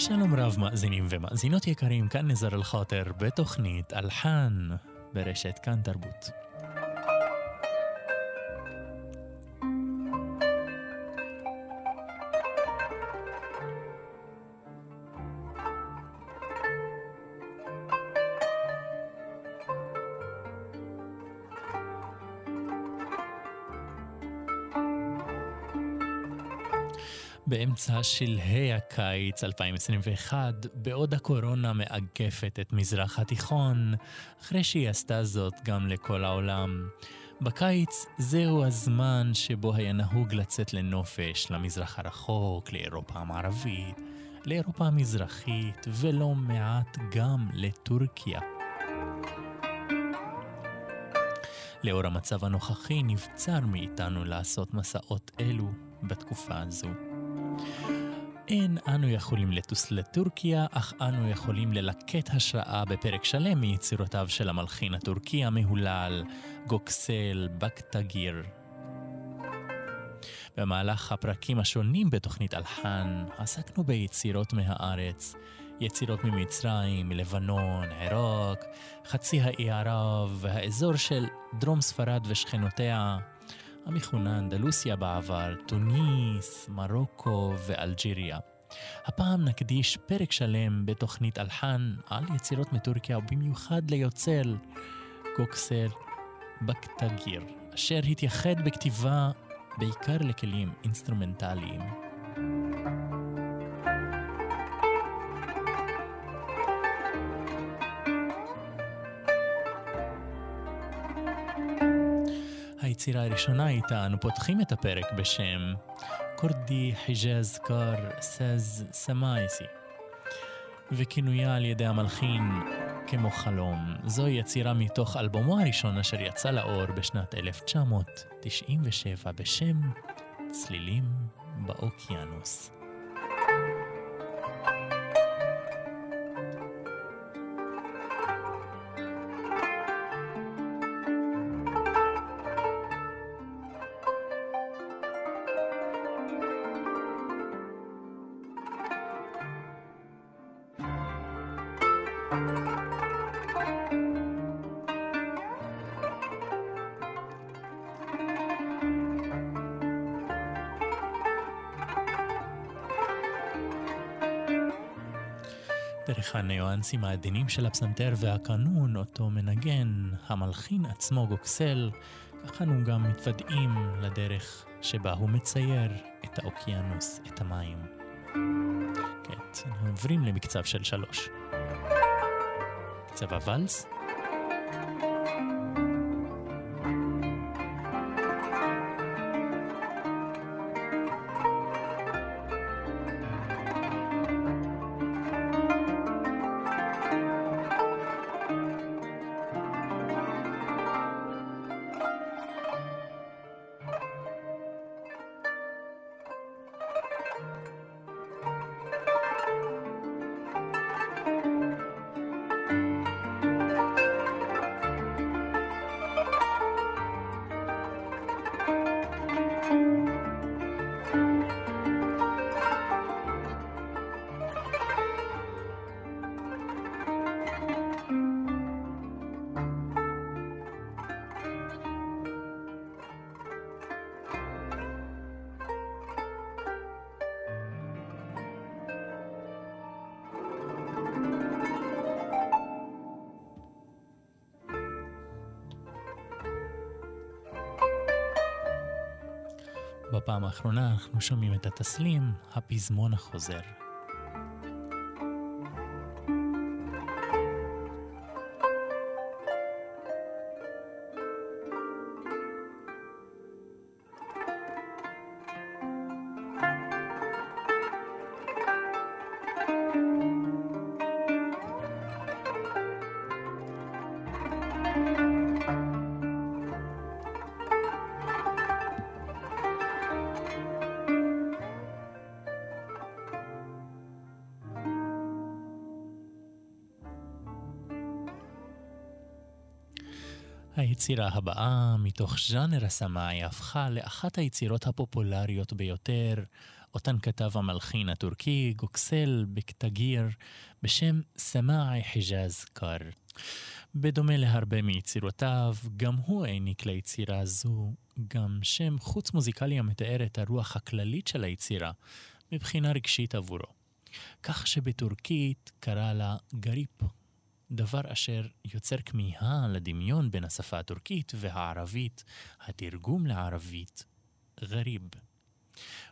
שלום רב מאזינים ומאזינות יקרים, כאן נזר אל-חאטר בתוכנית אלחן ברשת כאן תרבות. באמצע שלהי הקיץ 2021, בעוד הקורונה מאגפת את מזרח התיכון, אחרי שהיא עשתה זאת גם לכל העולם. בקיץ זהו הזמן שבו היה נהוג לצאת לנופש למזרח הרחוק, לאירופה המערבית, לאירופה המזרחית, ולא מעט גם לטורקיה. לאור המצב הנוכחי נבצר מאיתנו לעשות מסעות אלו בתקופה הזו. אין אנו יכולים לטוס לטורקיה, אך אנו יכולים ללקט השראה בפרק שלם מיצירותיו של המלחין הטורקי המהולל, גוקסל בקטגיר. במהלך הפרקים השונים בתוכנית אלחן, עסקנו ביצירות מהארץ, יצירות ממצרים, מלבנון, עיראק, חצי האי ערב והאזור של דרום ספרד ושכנותיה, המכונה אנדלוסיה בעבר, טוניס, מרוקו ואלג'יריה. הפעם נקדיש פרק שלם בתוכנית אלחן על יצירות מטורקיה ובמיוחד ליוצר גוקסל בקטגיר, אשר התייחד בכתיבה בעיקר לכלים אינסטרומנטליים. היצירה הראשונה איתה אנו פותחים את הפרק בשם כורדי חיג'אז קאר סאז סמאייסי וכינויה על ידי המלחין כמו חלום. זוהי יצירה מתוך אלבומו הראשון אשר יצא לאור בשנת 1997 בשם צלילים באוקיינוס. דרך הניואנסים העדינים של הפסנתר והקנון, אותו מנגן המלחין עצמו גוקסל, כך אנו גם מתוודעים לדרך שבה הוא מצייר את האוקיינוס, את המים. כעת, אנחנו עוברים למקצב של שלוש. מקצב הוואלס בפעם האחרונה אנחנו שומעים את התסלים, הפזמון החוזר. היצירה הבאה, מתוך ז'אנר הסמאי, הפכה לאחת היצירות הפופולריות ביותר, אותן כתב המלחין הטורקי גוקסל בקטגיר בשם סמאעי חיג'אז קר. בדומה להרבה מיצירותיו, גם הוא העניק ליצירה זו גם שם חוץ מוזיקלי המתאר את הרוח הכללית של היצירה, מבחינה רגשית עבורו. כך שבטורקית קרא לה גריפ, דבר אשר יוצר כמיהה לדמיון בין השפה הטורקית והערבית, התרגום לערבית, גריב.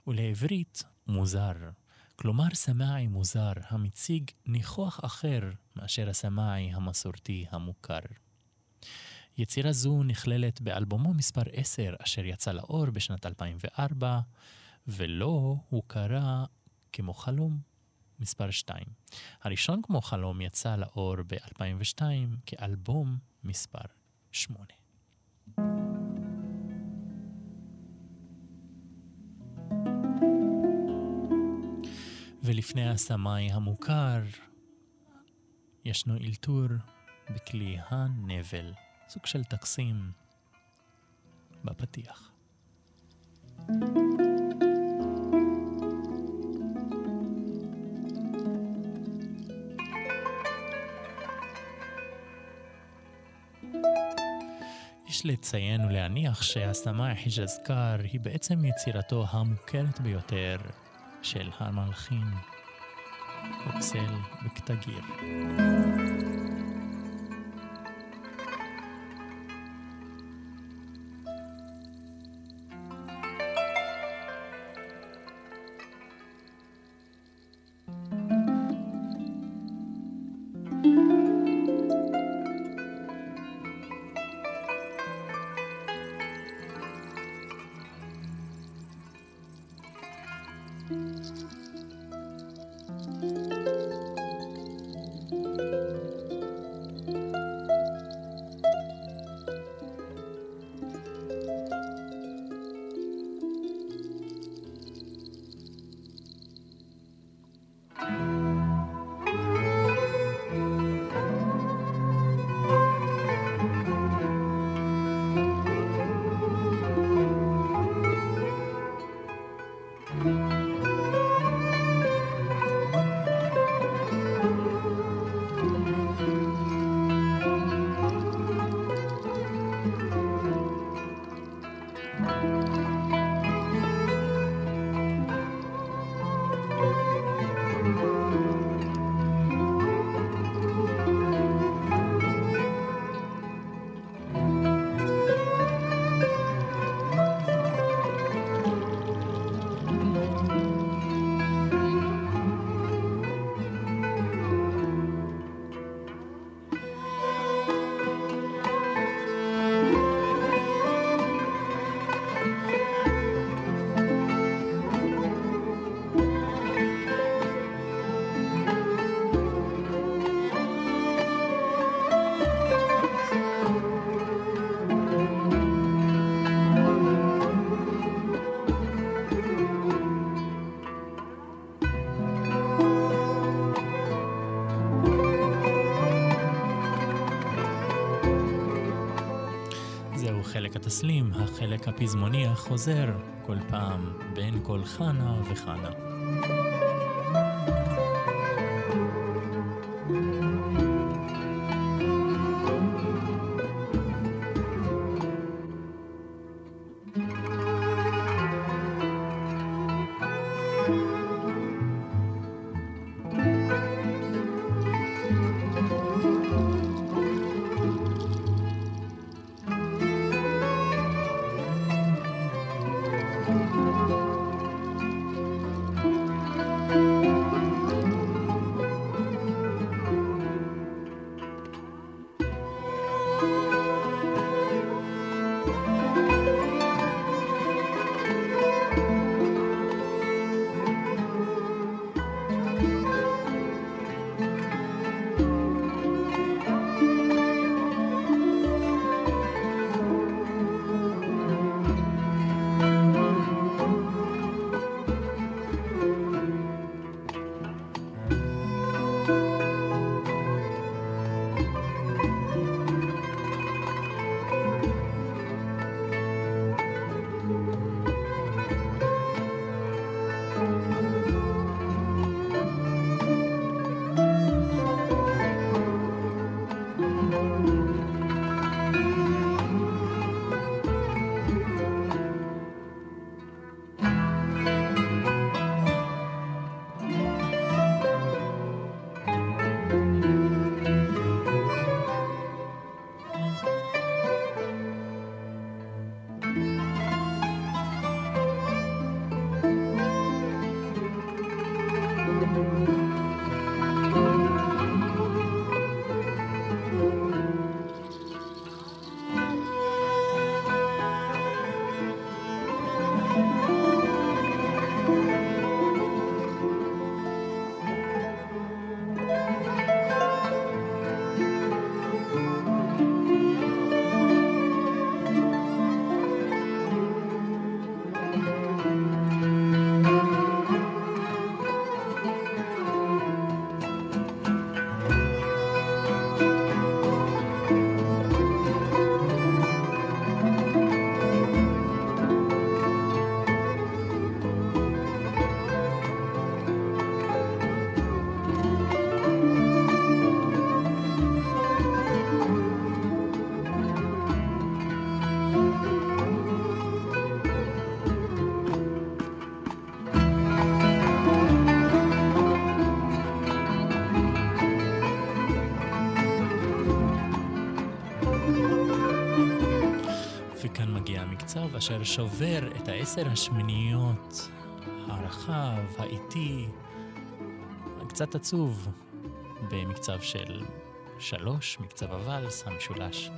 ולעברית, מוזר. כלומר סמאעי מוזר המציג ניחוח אחר מאשר הסמאעי המסורתי המוכר. יצירה זו נכללת באלבומו מספר 10 אשר יצא לאור בשנת 2004, ולו הוא קרא כמו חלום מספר 2. הראשון כמו חלום יצא לאור ב-2002 כאלבום מספר 8. ולפני הסמאי המוכר, ישנו אלתור בכלי הנבל, סוג של טקסים בפתיח. יש לציין ולהניח שהסמאי חיג'זקר היא בעצם יצירתו המוכרת ביותר של המלחין אוקסל בקטגיר. התסלים, החלק הפזמוני החוזר כל פעם בין כל חנה וחנה. אשר שובר את העשר השמיניות, הרחב, האיטי, קצת עצוב, במקצב של שלוש, מקצב הוואלס המשולש.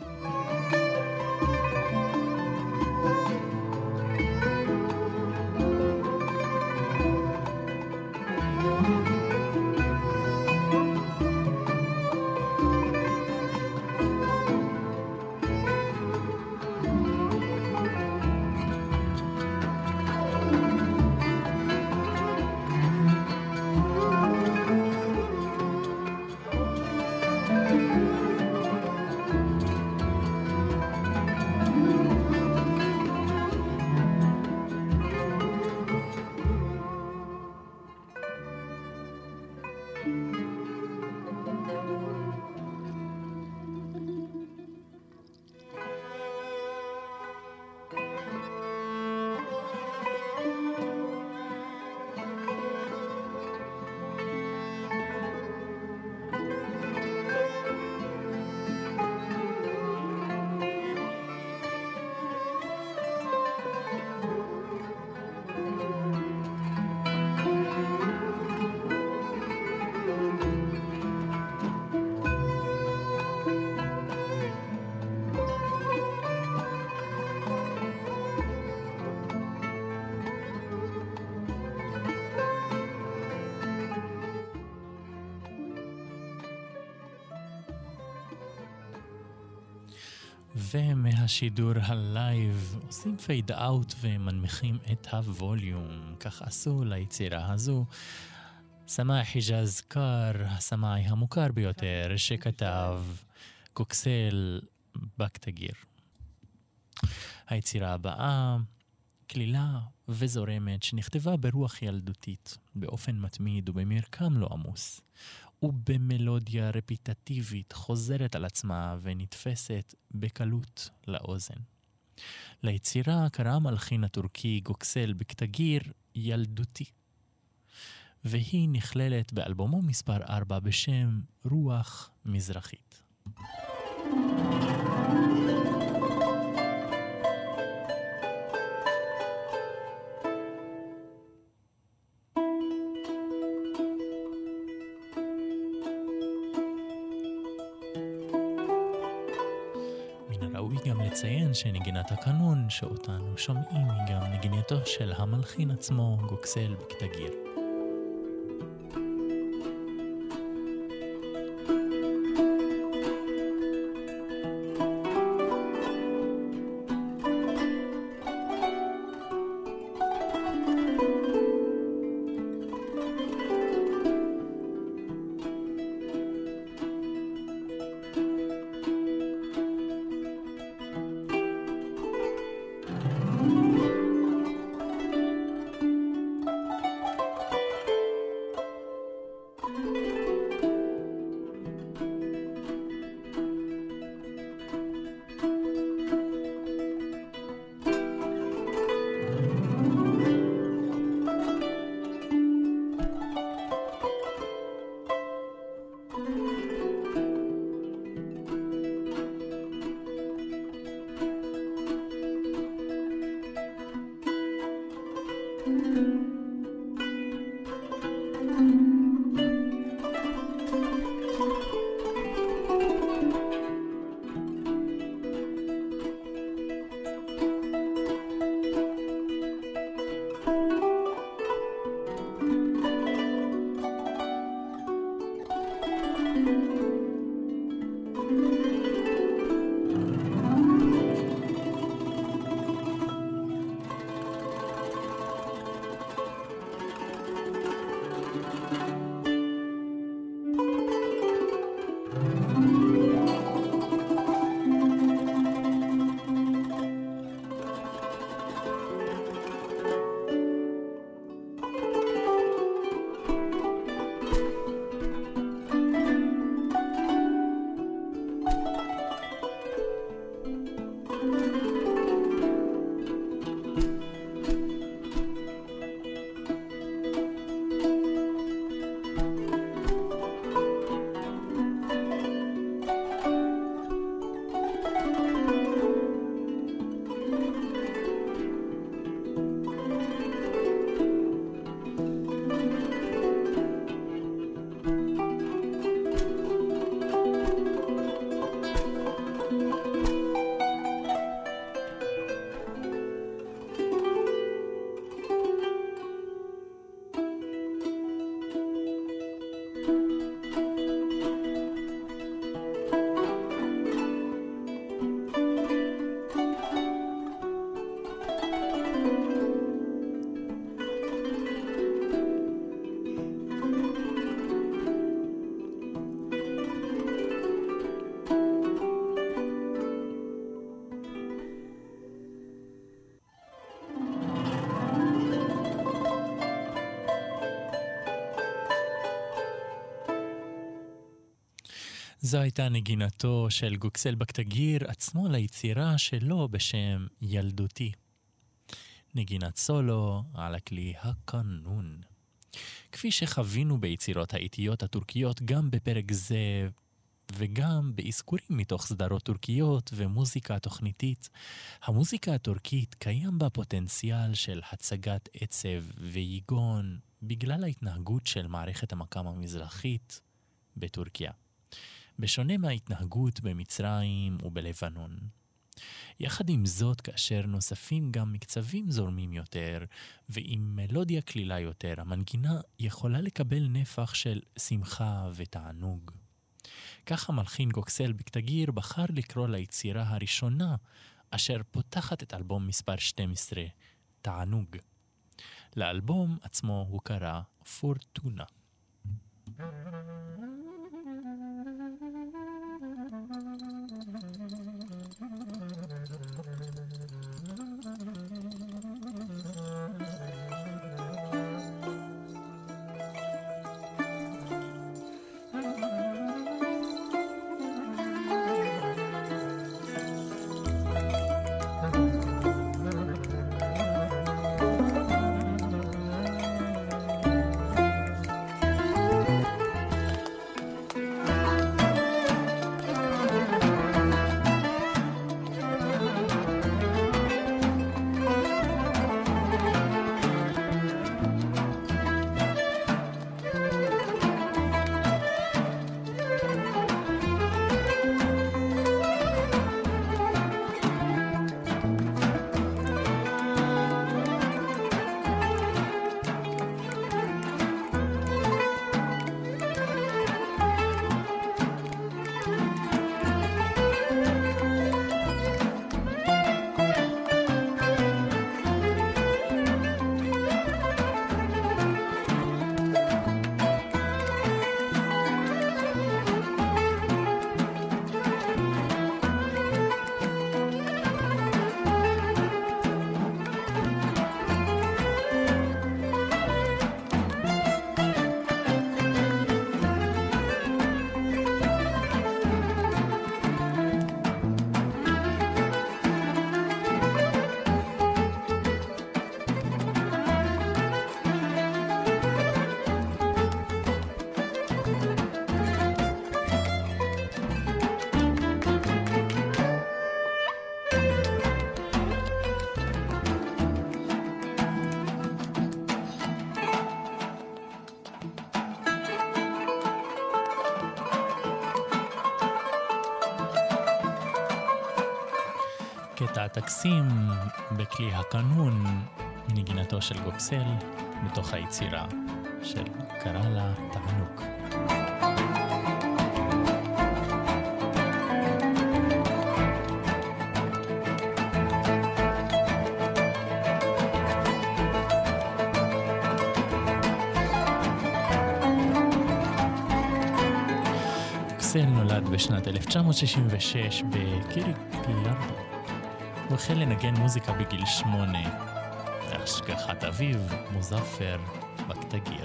ומהשידור הלייב עושים fade out ומנמיכים את הווליום. כך עשו ליצירה הזו. סמאי חיג'אז קאר, הסמאי המוכר ביותר, שכתב גוקסל בקטגיר. היצירה הבאה, קלילה וזורמת, שנכתבה ברוח ילדותית, באופן מתמיד ובמרקם לא עמוס. ובמלודיה רפיטטיבית חוזרת על עצמה ונתפסת בקלות לאוזן. ליצירה קרא המלחין הטורקי גוקסל בכתגיר ילדותי, והיא נכללת באלבומו מספר 4 בשם רוח מזרחית. לציין שנגינת הקנון שאותנו שומעים היא גם נגינתו של המלחין עצמו, גוקסל בקטגיר. זו הייתה נגינתו של גוקסל בקטגיר עצמו ליצירה שלו בשם ילדותי. נגינת סולו על הכלי הקנון. כפי שחווינו ביצירות האיטיות הטורקיות גם בפרק זה וגם באזכורים מתוך סדרות טורקיות ומוזיקה תוכניתית, המוזיקה הטורקית קיים בה פוטנציאל של הצגת עצב ויגון בגלל ההתנהגות של מערכת המקם המזרחית בטורקיה. בשונה מההתנהגות במצרים ובלבנון. יחד עם זאת, כאשר נוספים גם מקצבים זורמים יותר, ועם מלודיה קלילה יותר, המנגינה יכולה לקבל נפח של שמחה ותענוג. כך המלחין גוקסל בקטגיר בחר לקרוא ליצירה הראשונה, אשר פותחת את אלבום מספר 12, תענוג. לאלבום עצמו הוא קרא פורטונה. הטקסים בכלי הקנון מנגינתו של גוקסל בתוך היצירה של קרא לה תענוק. גוקסל נולד בשנת 1966 בקיריק לרדו הוא החל לנגן מוזיקה בגיל שמונה, להשגחת אביו, מוזפר בקטגיר.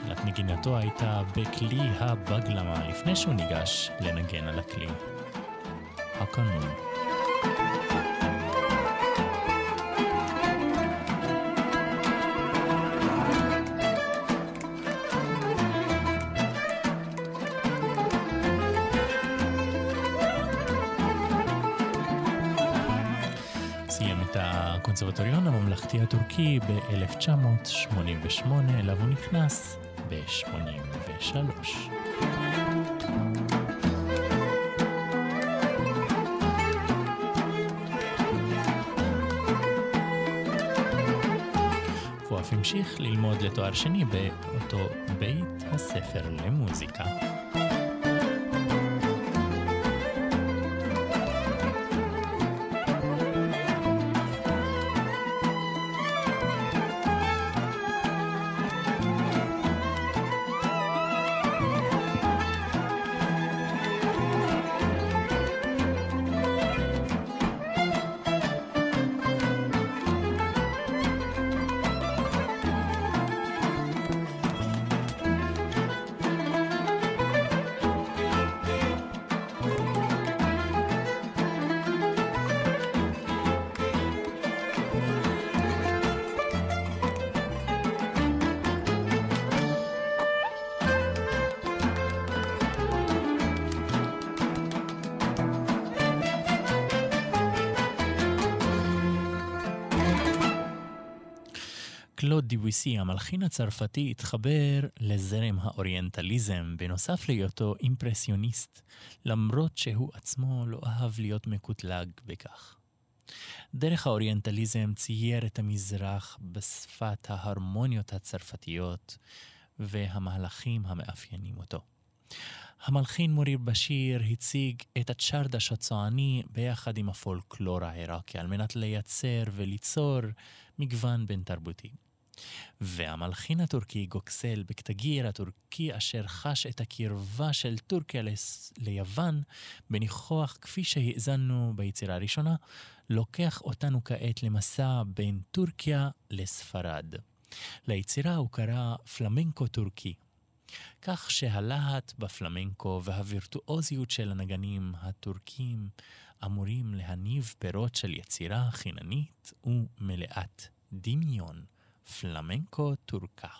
תחילת נגינתו הייתה בכלי הבגלמה לפני שהוא ניגש לנגן על הכלי. הקנון. הממלכתי הטורקי ב-1988, אליו הוא נכנס ב-83. והוא אף המשיך ללמוד לתואר שני באותו בית הספר למוזיקה. קלוד דביוסי, המלחין הצרפתי, התחבר לזרם האוריינטליזם, בנוסף להיותו אימפרסיוניסט, למרות שהוא עצמו לא אהב להיות מקוטלג בכך. דרך האוריינטליזם צייר את המזרח בשפת ההרמוניות הצרפתיות והמהלכים המאפיינים אותו. המלחין מוניר בשיר הציג את הצ'רדש הצועני ביחד עם הפולקלור העיראקי על מנת לייצר וליצור מגוון בין תרבותי. והמלחין הטורקי גוקסל בקטגיר הטורקי אשר חש את הקרבה של טורקיה ליוון בניחוח כפי שהאזנו ביצירה הראשונה, לוקח אותנו כעת למסע בין טורקיה לספרד. ליצירה הוא קרא פלמנקו טורקי. כך שהלהט בפלמנקו והווירטואוזיות של הנגנים הטורקים אמורים להניב פירות של יצירה חיננית ומלאת דמיון. Flamenco turca.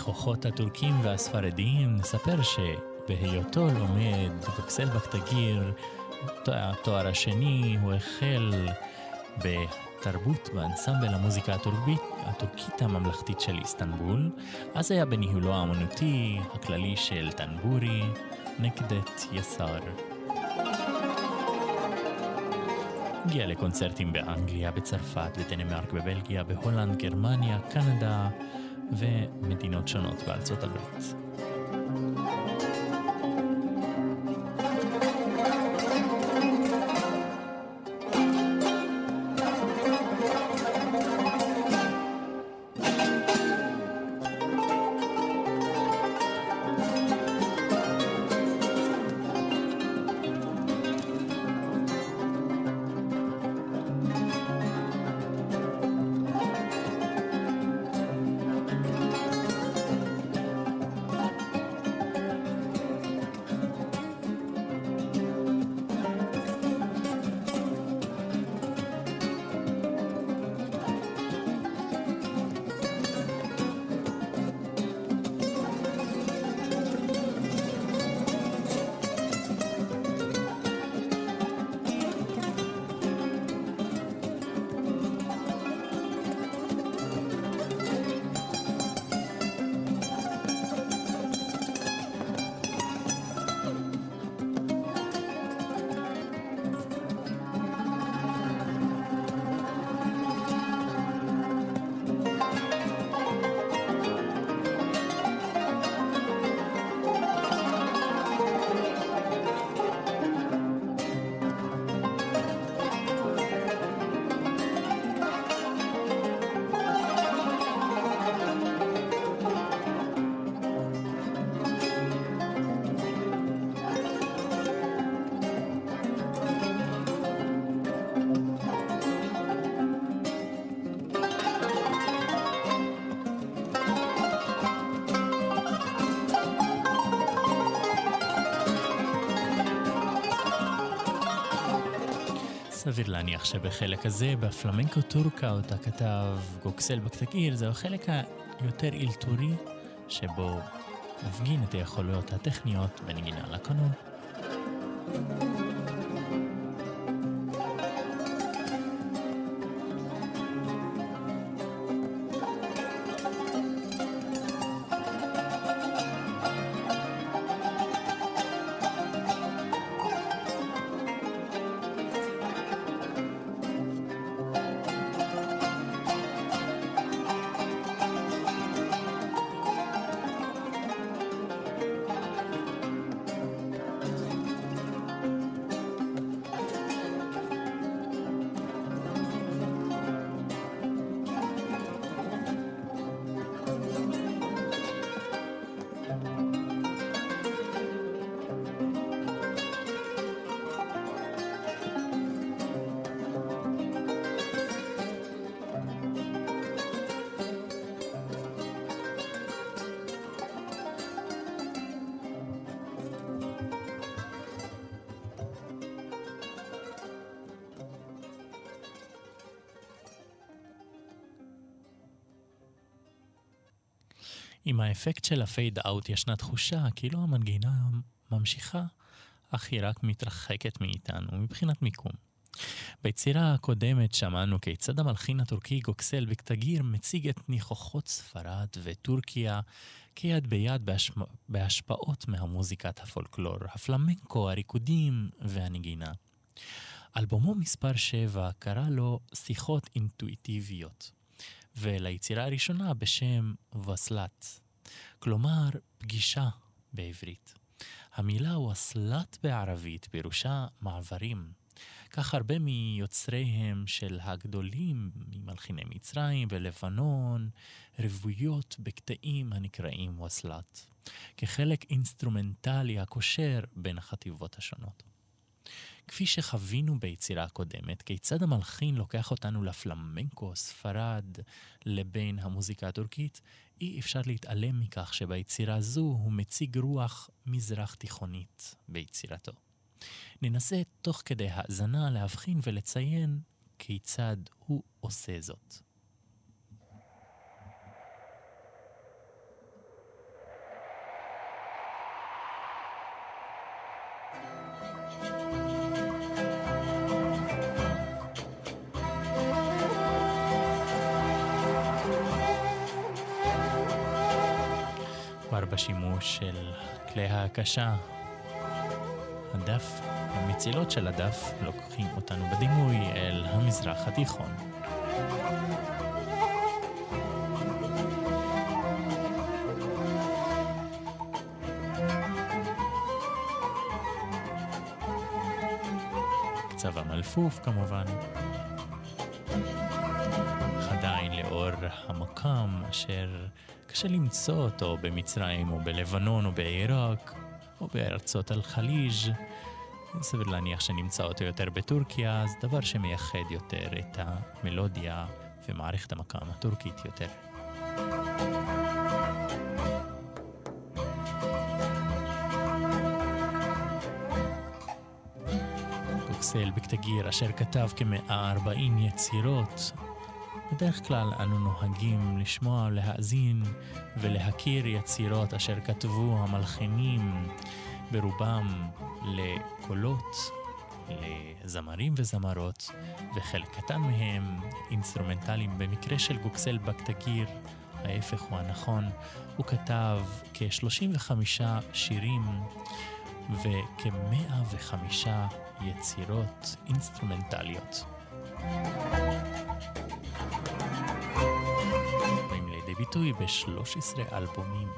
הניחוחות הטורקים והספרדיים, נספר שבהיותו לומד בוקסל בקטגיר, התואר השני, הוא החל בתרבות באנסמבל המוזיקה הטורקית, הטורקית הממלכתית של איסטנבול. אז היה בניהולו האמנותי הכללי של טנבורי, נקדת יסר. הגיע לקונצרטים באנגליה, בצרפת, בדנמרק, בבלגיה, בהולנד, גרמניה, קנדה, ומדינות שונות בארצות הברית. סביר להניח שבחלק הזה, בפלמנקו טורקה, אותה כתב גוקסל בקטקיר, זהו החלק היותר אלתורי, שבו מפגין את היכולות הטכניות בנגינה לקנון. עם האפקט של הפייד אאוט ישנה תחושה כאילו המנגינה ממשיכה, אך היא רק מתרחקת מאיתנו מבחינת מיקום. ביצירה הקודמת שמענו כיצד המלחין הטורקי גוקסל בקטגיר מציג את ניחוחות ספרד וטורקיה כיד ביד בהשפ... בהשפעות מהמוזיקת הפולקלור, הפלמנקו, הריקודים והנגינה. אלבומו מספר 7 קרא לו שיחות אינטואיטיביות. וליצירה הראשונה בשם וסלת, כלומר פגישה בעברית. המילה וסלת בערבית פירושה מעברים. כך הרבה מיוצריהם של הגדולים, ממלחיני מצרים ולבנון, רוויות בקטעים הנקראים וסלת, כחלק אינסטרומנטלי הקושר בין החטיבות השונות. כפי שחווינו ביצירה הקודמת, כיצד המלחין לוקח אותנו לפלמנקו, ספרד, לבין המוזיקה הטורקית, אי אפשר להתעלם מכך שביצירה זו הוא מציג רוח מזרח תיכונית ביצירתו. ננסה תוך כדי האזנה להבחין ולציין כיצד הוא עושה זאת. בשימוש של כלי ההקשה. הדף, המצילות של הדף לוקחים אותנו בדימוי אל המזרח התיכון. קצב המלפוף כמובן. עדיין לאור המקם אשר קשה למצוא אותו במצרים או בלבנון או בעיראק או בארצות אל-חליג'. סביר להניח שנמצא אותו יותר בטורקיה, אז דבר שמייחד יותר את המלודיה ומערכת המקאם הטורקית יותר. גוקסל בקטגיר אשר כתב כ-140 יצירות בדרך כלל אנו נוהגים לשמוע, להאזין ולהכיר יצירות אשר כתבו המלחינים ברובם לקולות, לזמרים וזמרות, וחלק קטן מהם אינסטרומנטליים. במקרה של גוקסל בקטגיר, ההפך הוא הנכון, הוא כתב כ-35 שירים וכ-105 יצירות אינסטרומנטליות. באים לידי ביטוי ב-13 אלבומים.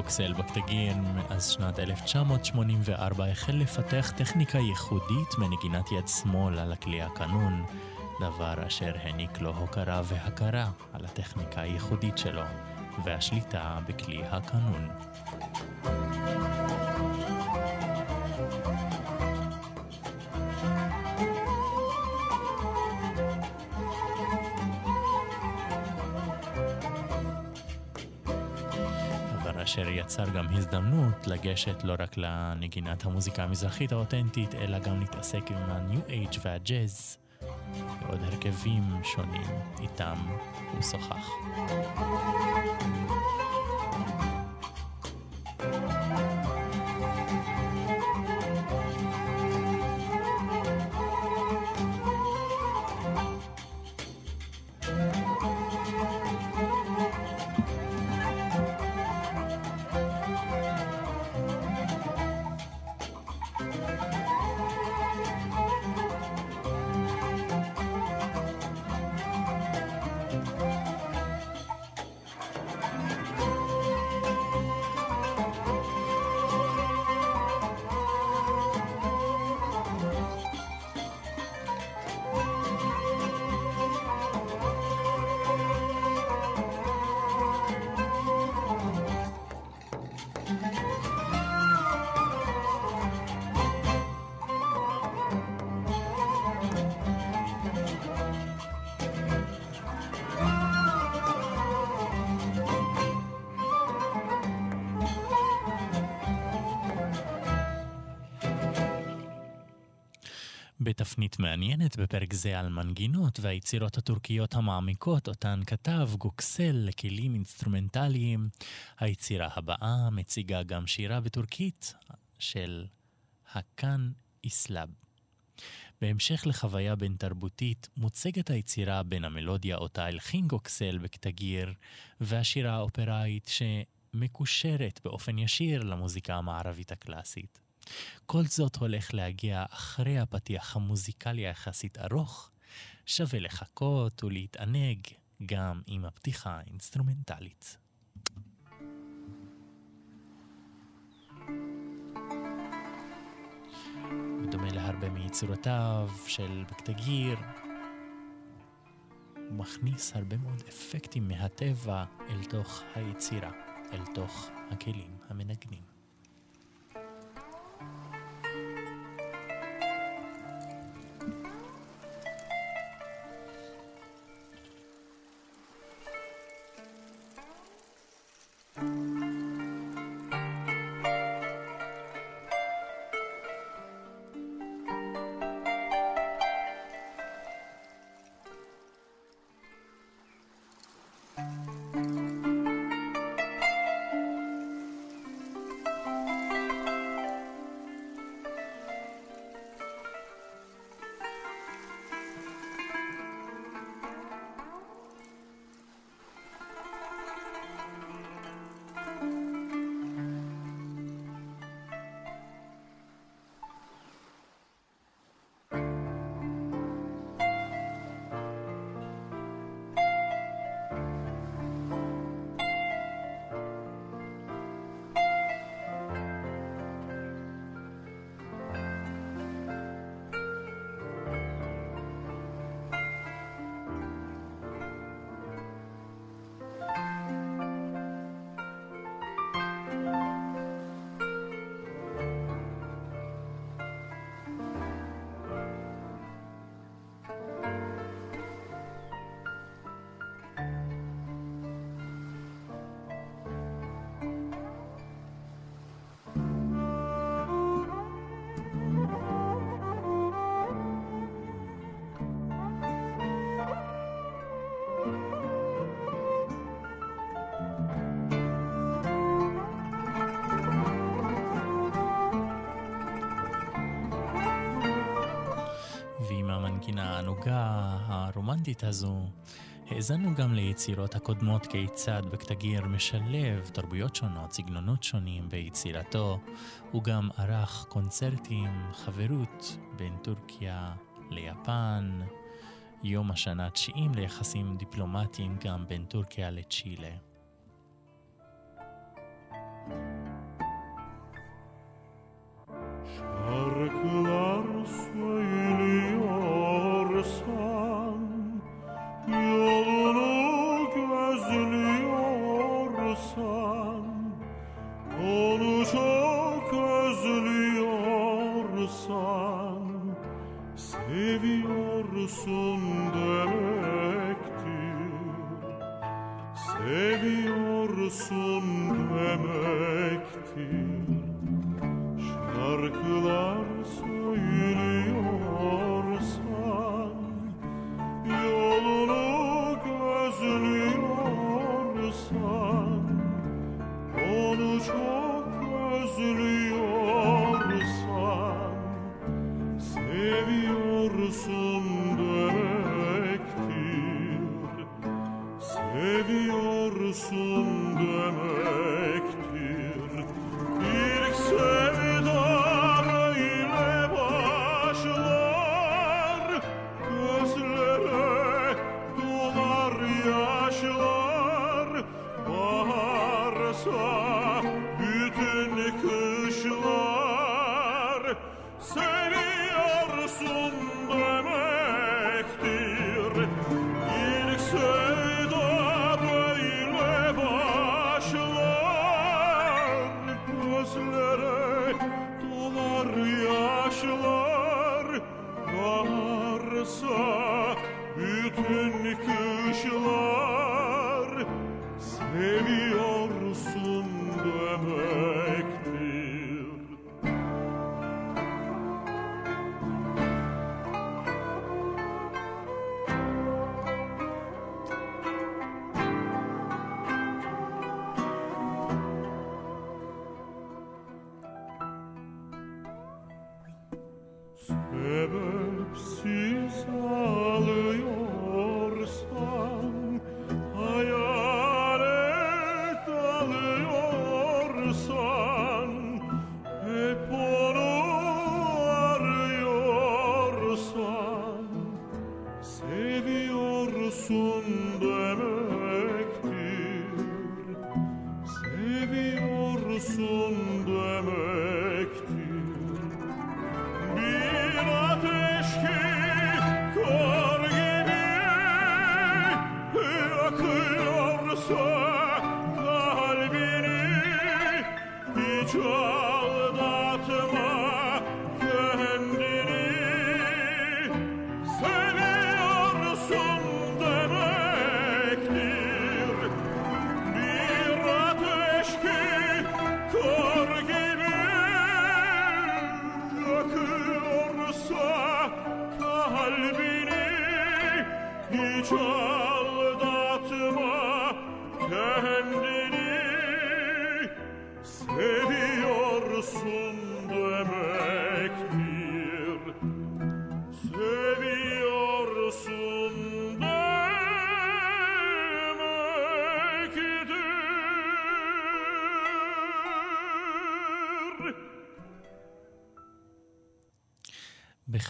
גוקסל בקטגין מאז שנת 1984 החל לפתח טכניקה ייחודית מנגינת יד שמאל על הכלי הקנון, דבר אשר העניק לו הוקרה והכרה על הטכניקה הייחודית שלו והשליטה בכלי הקנון. יצר גם הזדמנות לגשת לא רק לנגינת המוזיקה המזרחית האותנטית, אלא גם להתעסק עם ה-New Age וה-Jazz ועוד הרכבים שונים איתם הוא שוחח. בתפנית מעניינת בפרק זה על מנגינות והיצירות הטורקיות המעמיקות אותן כתב גוקסל לכלים אינסטרומנטליים. היצירה הבאה מציגה גם שירה בטורקית של הקאן אייסב. בהמשך לחוויה בין תרבותית, מוצגת היצירה בין המלודיה אותה הלחין גוקסל בקטגיר, והשירה האופראית שמקושרת באופן ישיר למוזיקה המערבית הקלאסית. כל זאת הולך להגיע אחרי הפתיח המוזיקלי היחסית ארוך, שווה לחכות ולהתענג גם עם הפתיחה האינסטרומנטלית. בדומה להרבה מיצירותיו של בקטגיר, הוא מכניס הרבה מאוד אפקטים מהטבע אל תוך היצירה, אל תוך הכלים המנגנים. ההנוגה הרומנטית הזו, האזנו גם ליצירות הקודמות כיצד בקטגיר משלב תרבויות שונות, סגנונות שונים ביצירתו. הוא גם ערך קונצרטים, חברות בין טורקיה ליפן, יום השנה התשיעים ליחסים דיפלומטיים גם בין טורקיה לצ'ילה. özlüyorsan Onu çok özlüyorsan Seviyorsun demektir. Seviyorsun demektir. Şarkılar söyler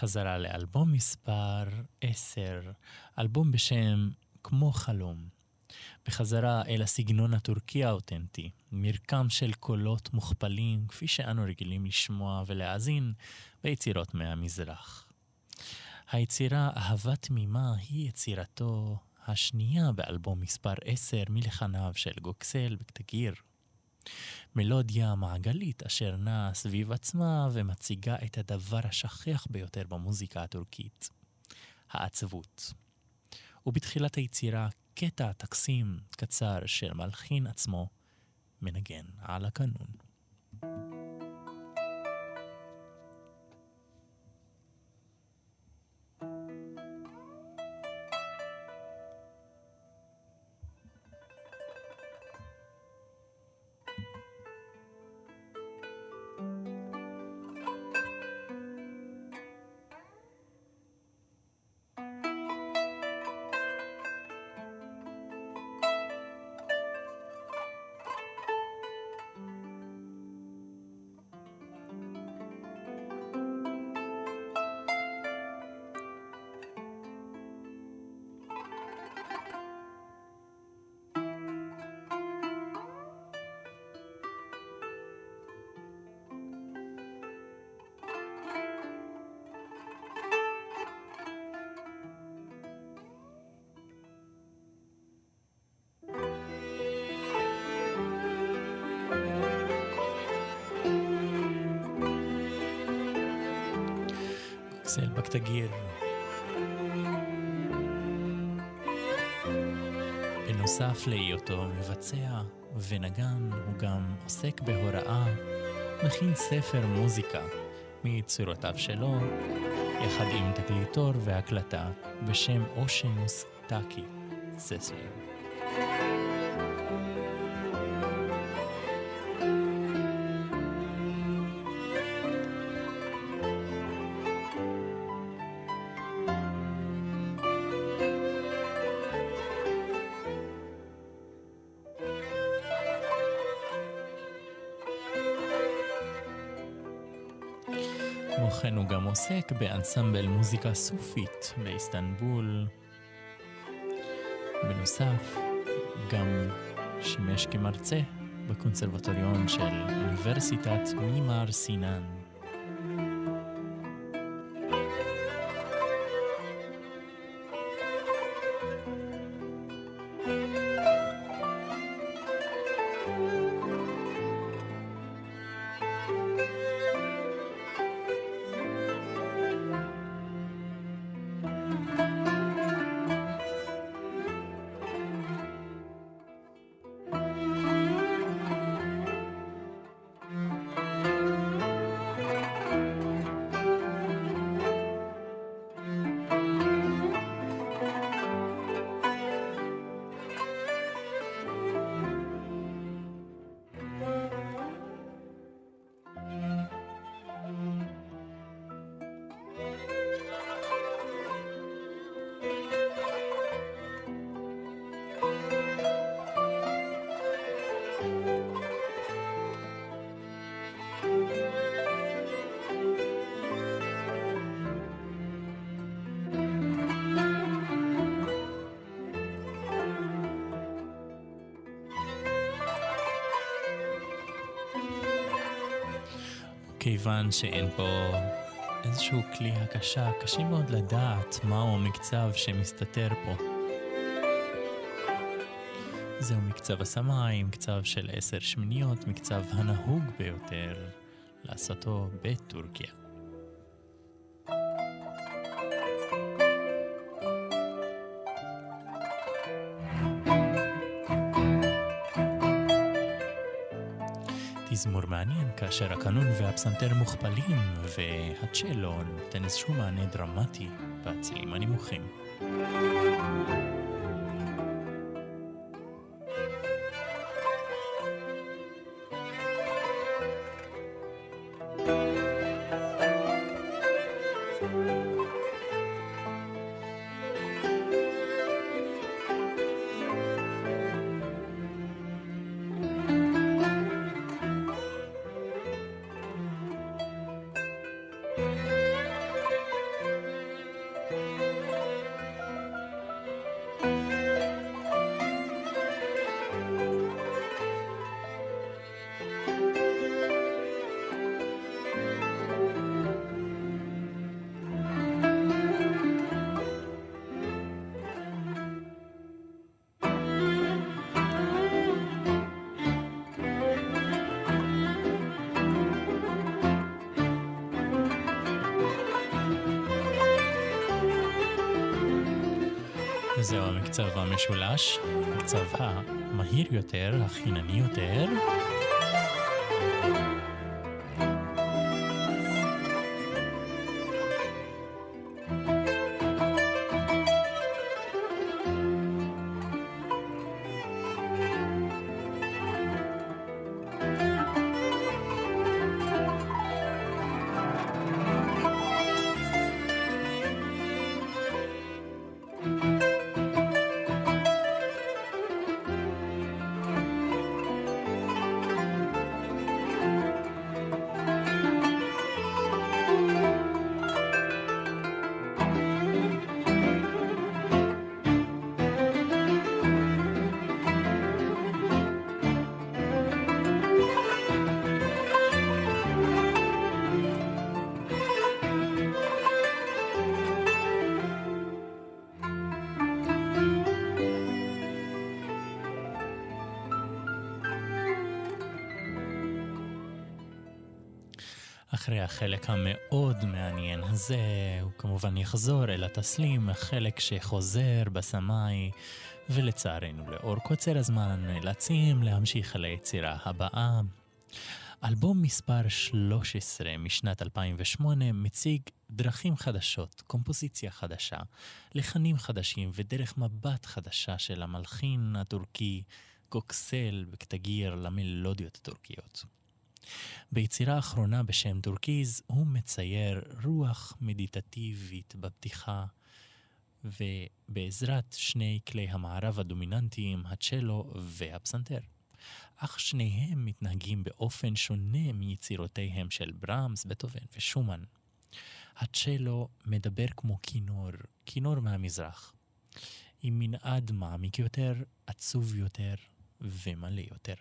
בחזרה לאלבום מספר 10, אלבום בשם כמו חלום. בחזרה אל הסגנון הטורקי האותנטי, מרקם של קולות מוכפלים כפי שאנו רגילים לשמוע ולהאזין ביצירות מהמזרח. היצירה אהבה תמימה היא יצירתו השנייה באלבום מספר 10 מלחניו של גוקסל וקטגיר. מלודיה מעגלית אשר נעה סביב עצמה ומציגה את הדבר השכיח ביותר במוזיקה הטורקית, העצבות. ובתחילת היצירה קטע טקסים קצר של מלחין עצמו מנגן על הקנון. thank you בקטגיר. בנוסף להיותו מבצע ונגן, הוא גם עוסק בהוראה, מכין ספר מוזיקה מיצירותיו שלו, יחד עם תקליטור והקלטה בשם אושנוס טאקי ססלר. כן הוא גם עוסק באנסמבל מוזיקה סופית באיסטנבול. בנוסף, גם שימש כמרצה בקונסרבטוריון של אוניברסיטת מימר סינן. כיוון שאין פה איזשהו כלי הקשה, קשה מאוד לדעת מהו המקצב שמסתתר פה. זהו מקצב הסמאי, מקצב של עשר שמיניות, מקצב הנהוג ביותר לעשותו בטורקיה. מזמור מעניין כאשר הקנון והפסנתר מוכפלים והצ'לו נותן איזשהו מענה דרמטי בצילים הנמוכים. זהו המקצב המשולש, המקצב המהיר יותר, החינני יותר. אחרי החלק המאוד מעניין הזה, הוא כמובן יחזור אל התסלים, החלק שחוזר בסמאי, ולצערנו, לאור קוצר הזמן, נאלצים להמשיך על היצירה הבאה. אלבום מספר 13 משנת 2008 מציג דרכים חדשות, קומפוזיציה חדשה, לחנים חדשים ודרך מבט חדשה של המלחין הטורקי גוקסל בקטגיר למלודיות הטורקיות. ביצירה האחרונה בשם טורקיז הוא מצייר רוח מדיטטיבית בפתיחה, ובעזרת שני כלי המערב הדומיננטיים, הצ'לו והפסנתר. אך שניהם מתנהגים באופן שונה מיצירותיהם של ברמס, בטהובן ושומן. הצ'לו מדבר כמו כינור, כינור מהמזרח, עם מנעד מעמיק יותר, עצוב יותר ומלא יותר.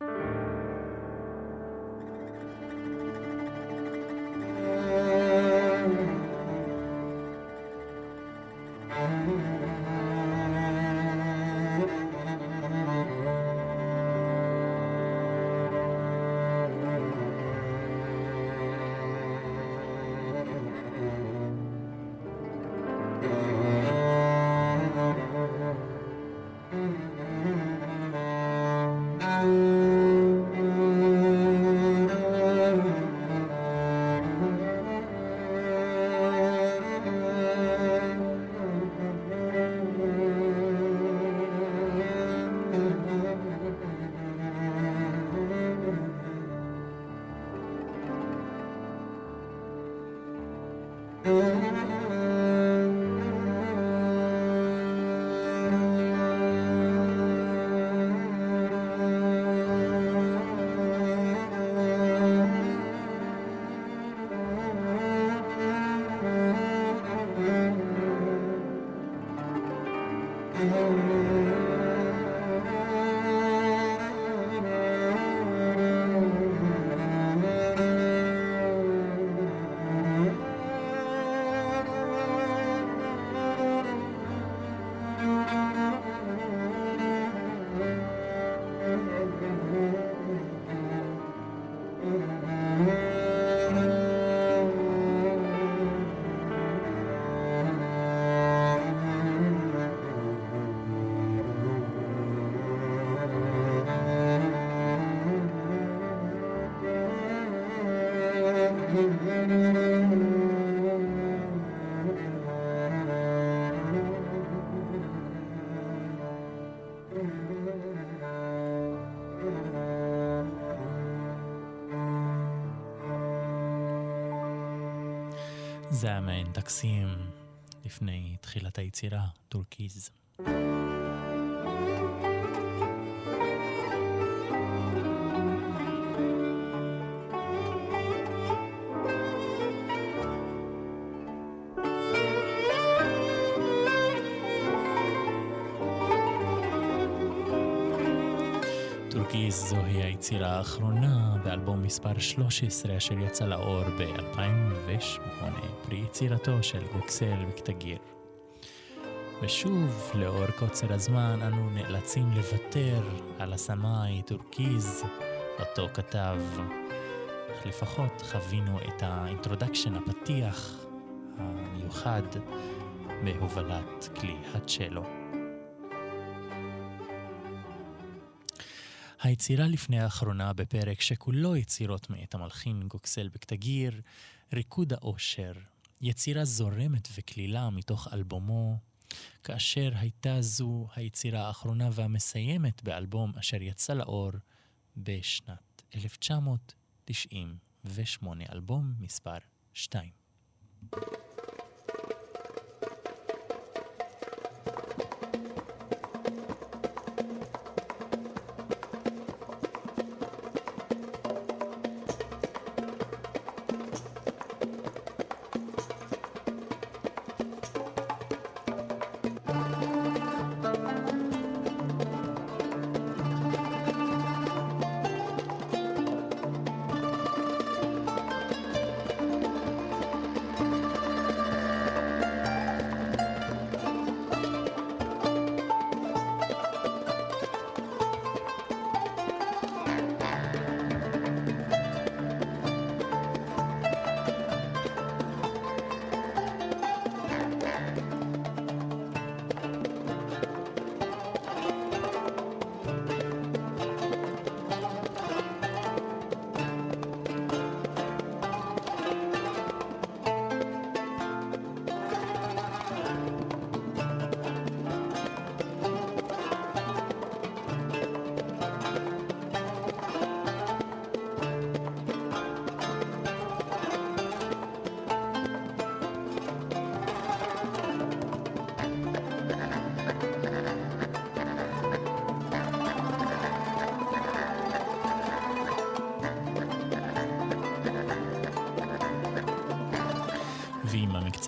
thank you זה היה מעין טקסים לפני תחילת היצירה, טורקיז. טורקיז זוהי היצירה האחרונה באלבום מספר 13 אשר יצא לאור ב-2008, פרי יצירתו של גוקסל בקטגיר. ושוב, לאור קוצר הזמן, אנו נאלצים לוותר על הסמאי טורקיז, אותו כתב. אך לפחות חווינו את ה introduction, הפתיח המיוחד בהובלת כלי הצ'לו. היצירה לפני האחרונה בפרק שכולו יצירות מאת המלחין גוקסל בקטגיר, ריקוד האושר, יצירה זורמת וקלילה מתוך אלבומו, כאשר הייתה זו היצירה האחרונה והמסיימת באלבום אשר יצא לאור בשנת 1998, אלבום מספר 2.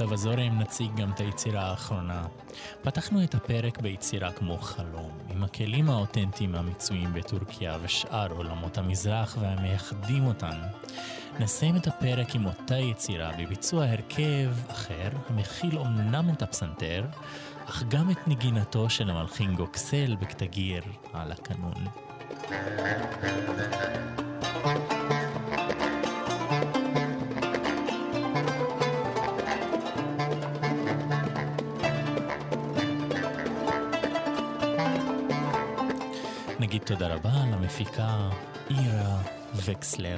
המקצב הזורם נציג גם את היצירה האחרונה. פתחנו את הפרק ביצירה כמו חלום, עם הכלים האותנטיים המצויים בטורקיה ושאר עולמות המזרח והמייחדים אותן. נסיים את הפרק עם אותה יצירה בביצוע הרכב אחר, המכיל אומנם את הפסנתר, אך גם את נגינתו של המלחין גוקסל בכתגיר על הקנון. תודה רבה למפיקה אירה וקסלר.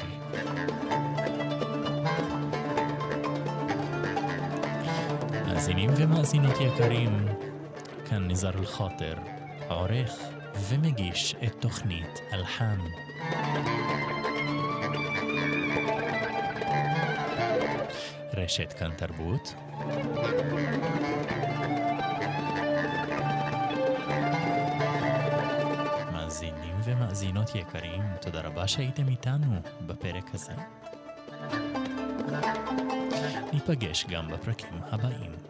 מאזינים ומאזינות יקרים, כאן נזר אל-חוטר, עורך ומגיש את תוכנית אלחן. רשת כאן תרבות. ומאזינות יקרים, תודה רבה שהייתם איתנו בפרק הזה. ניפגש גם בפרקים הבאים.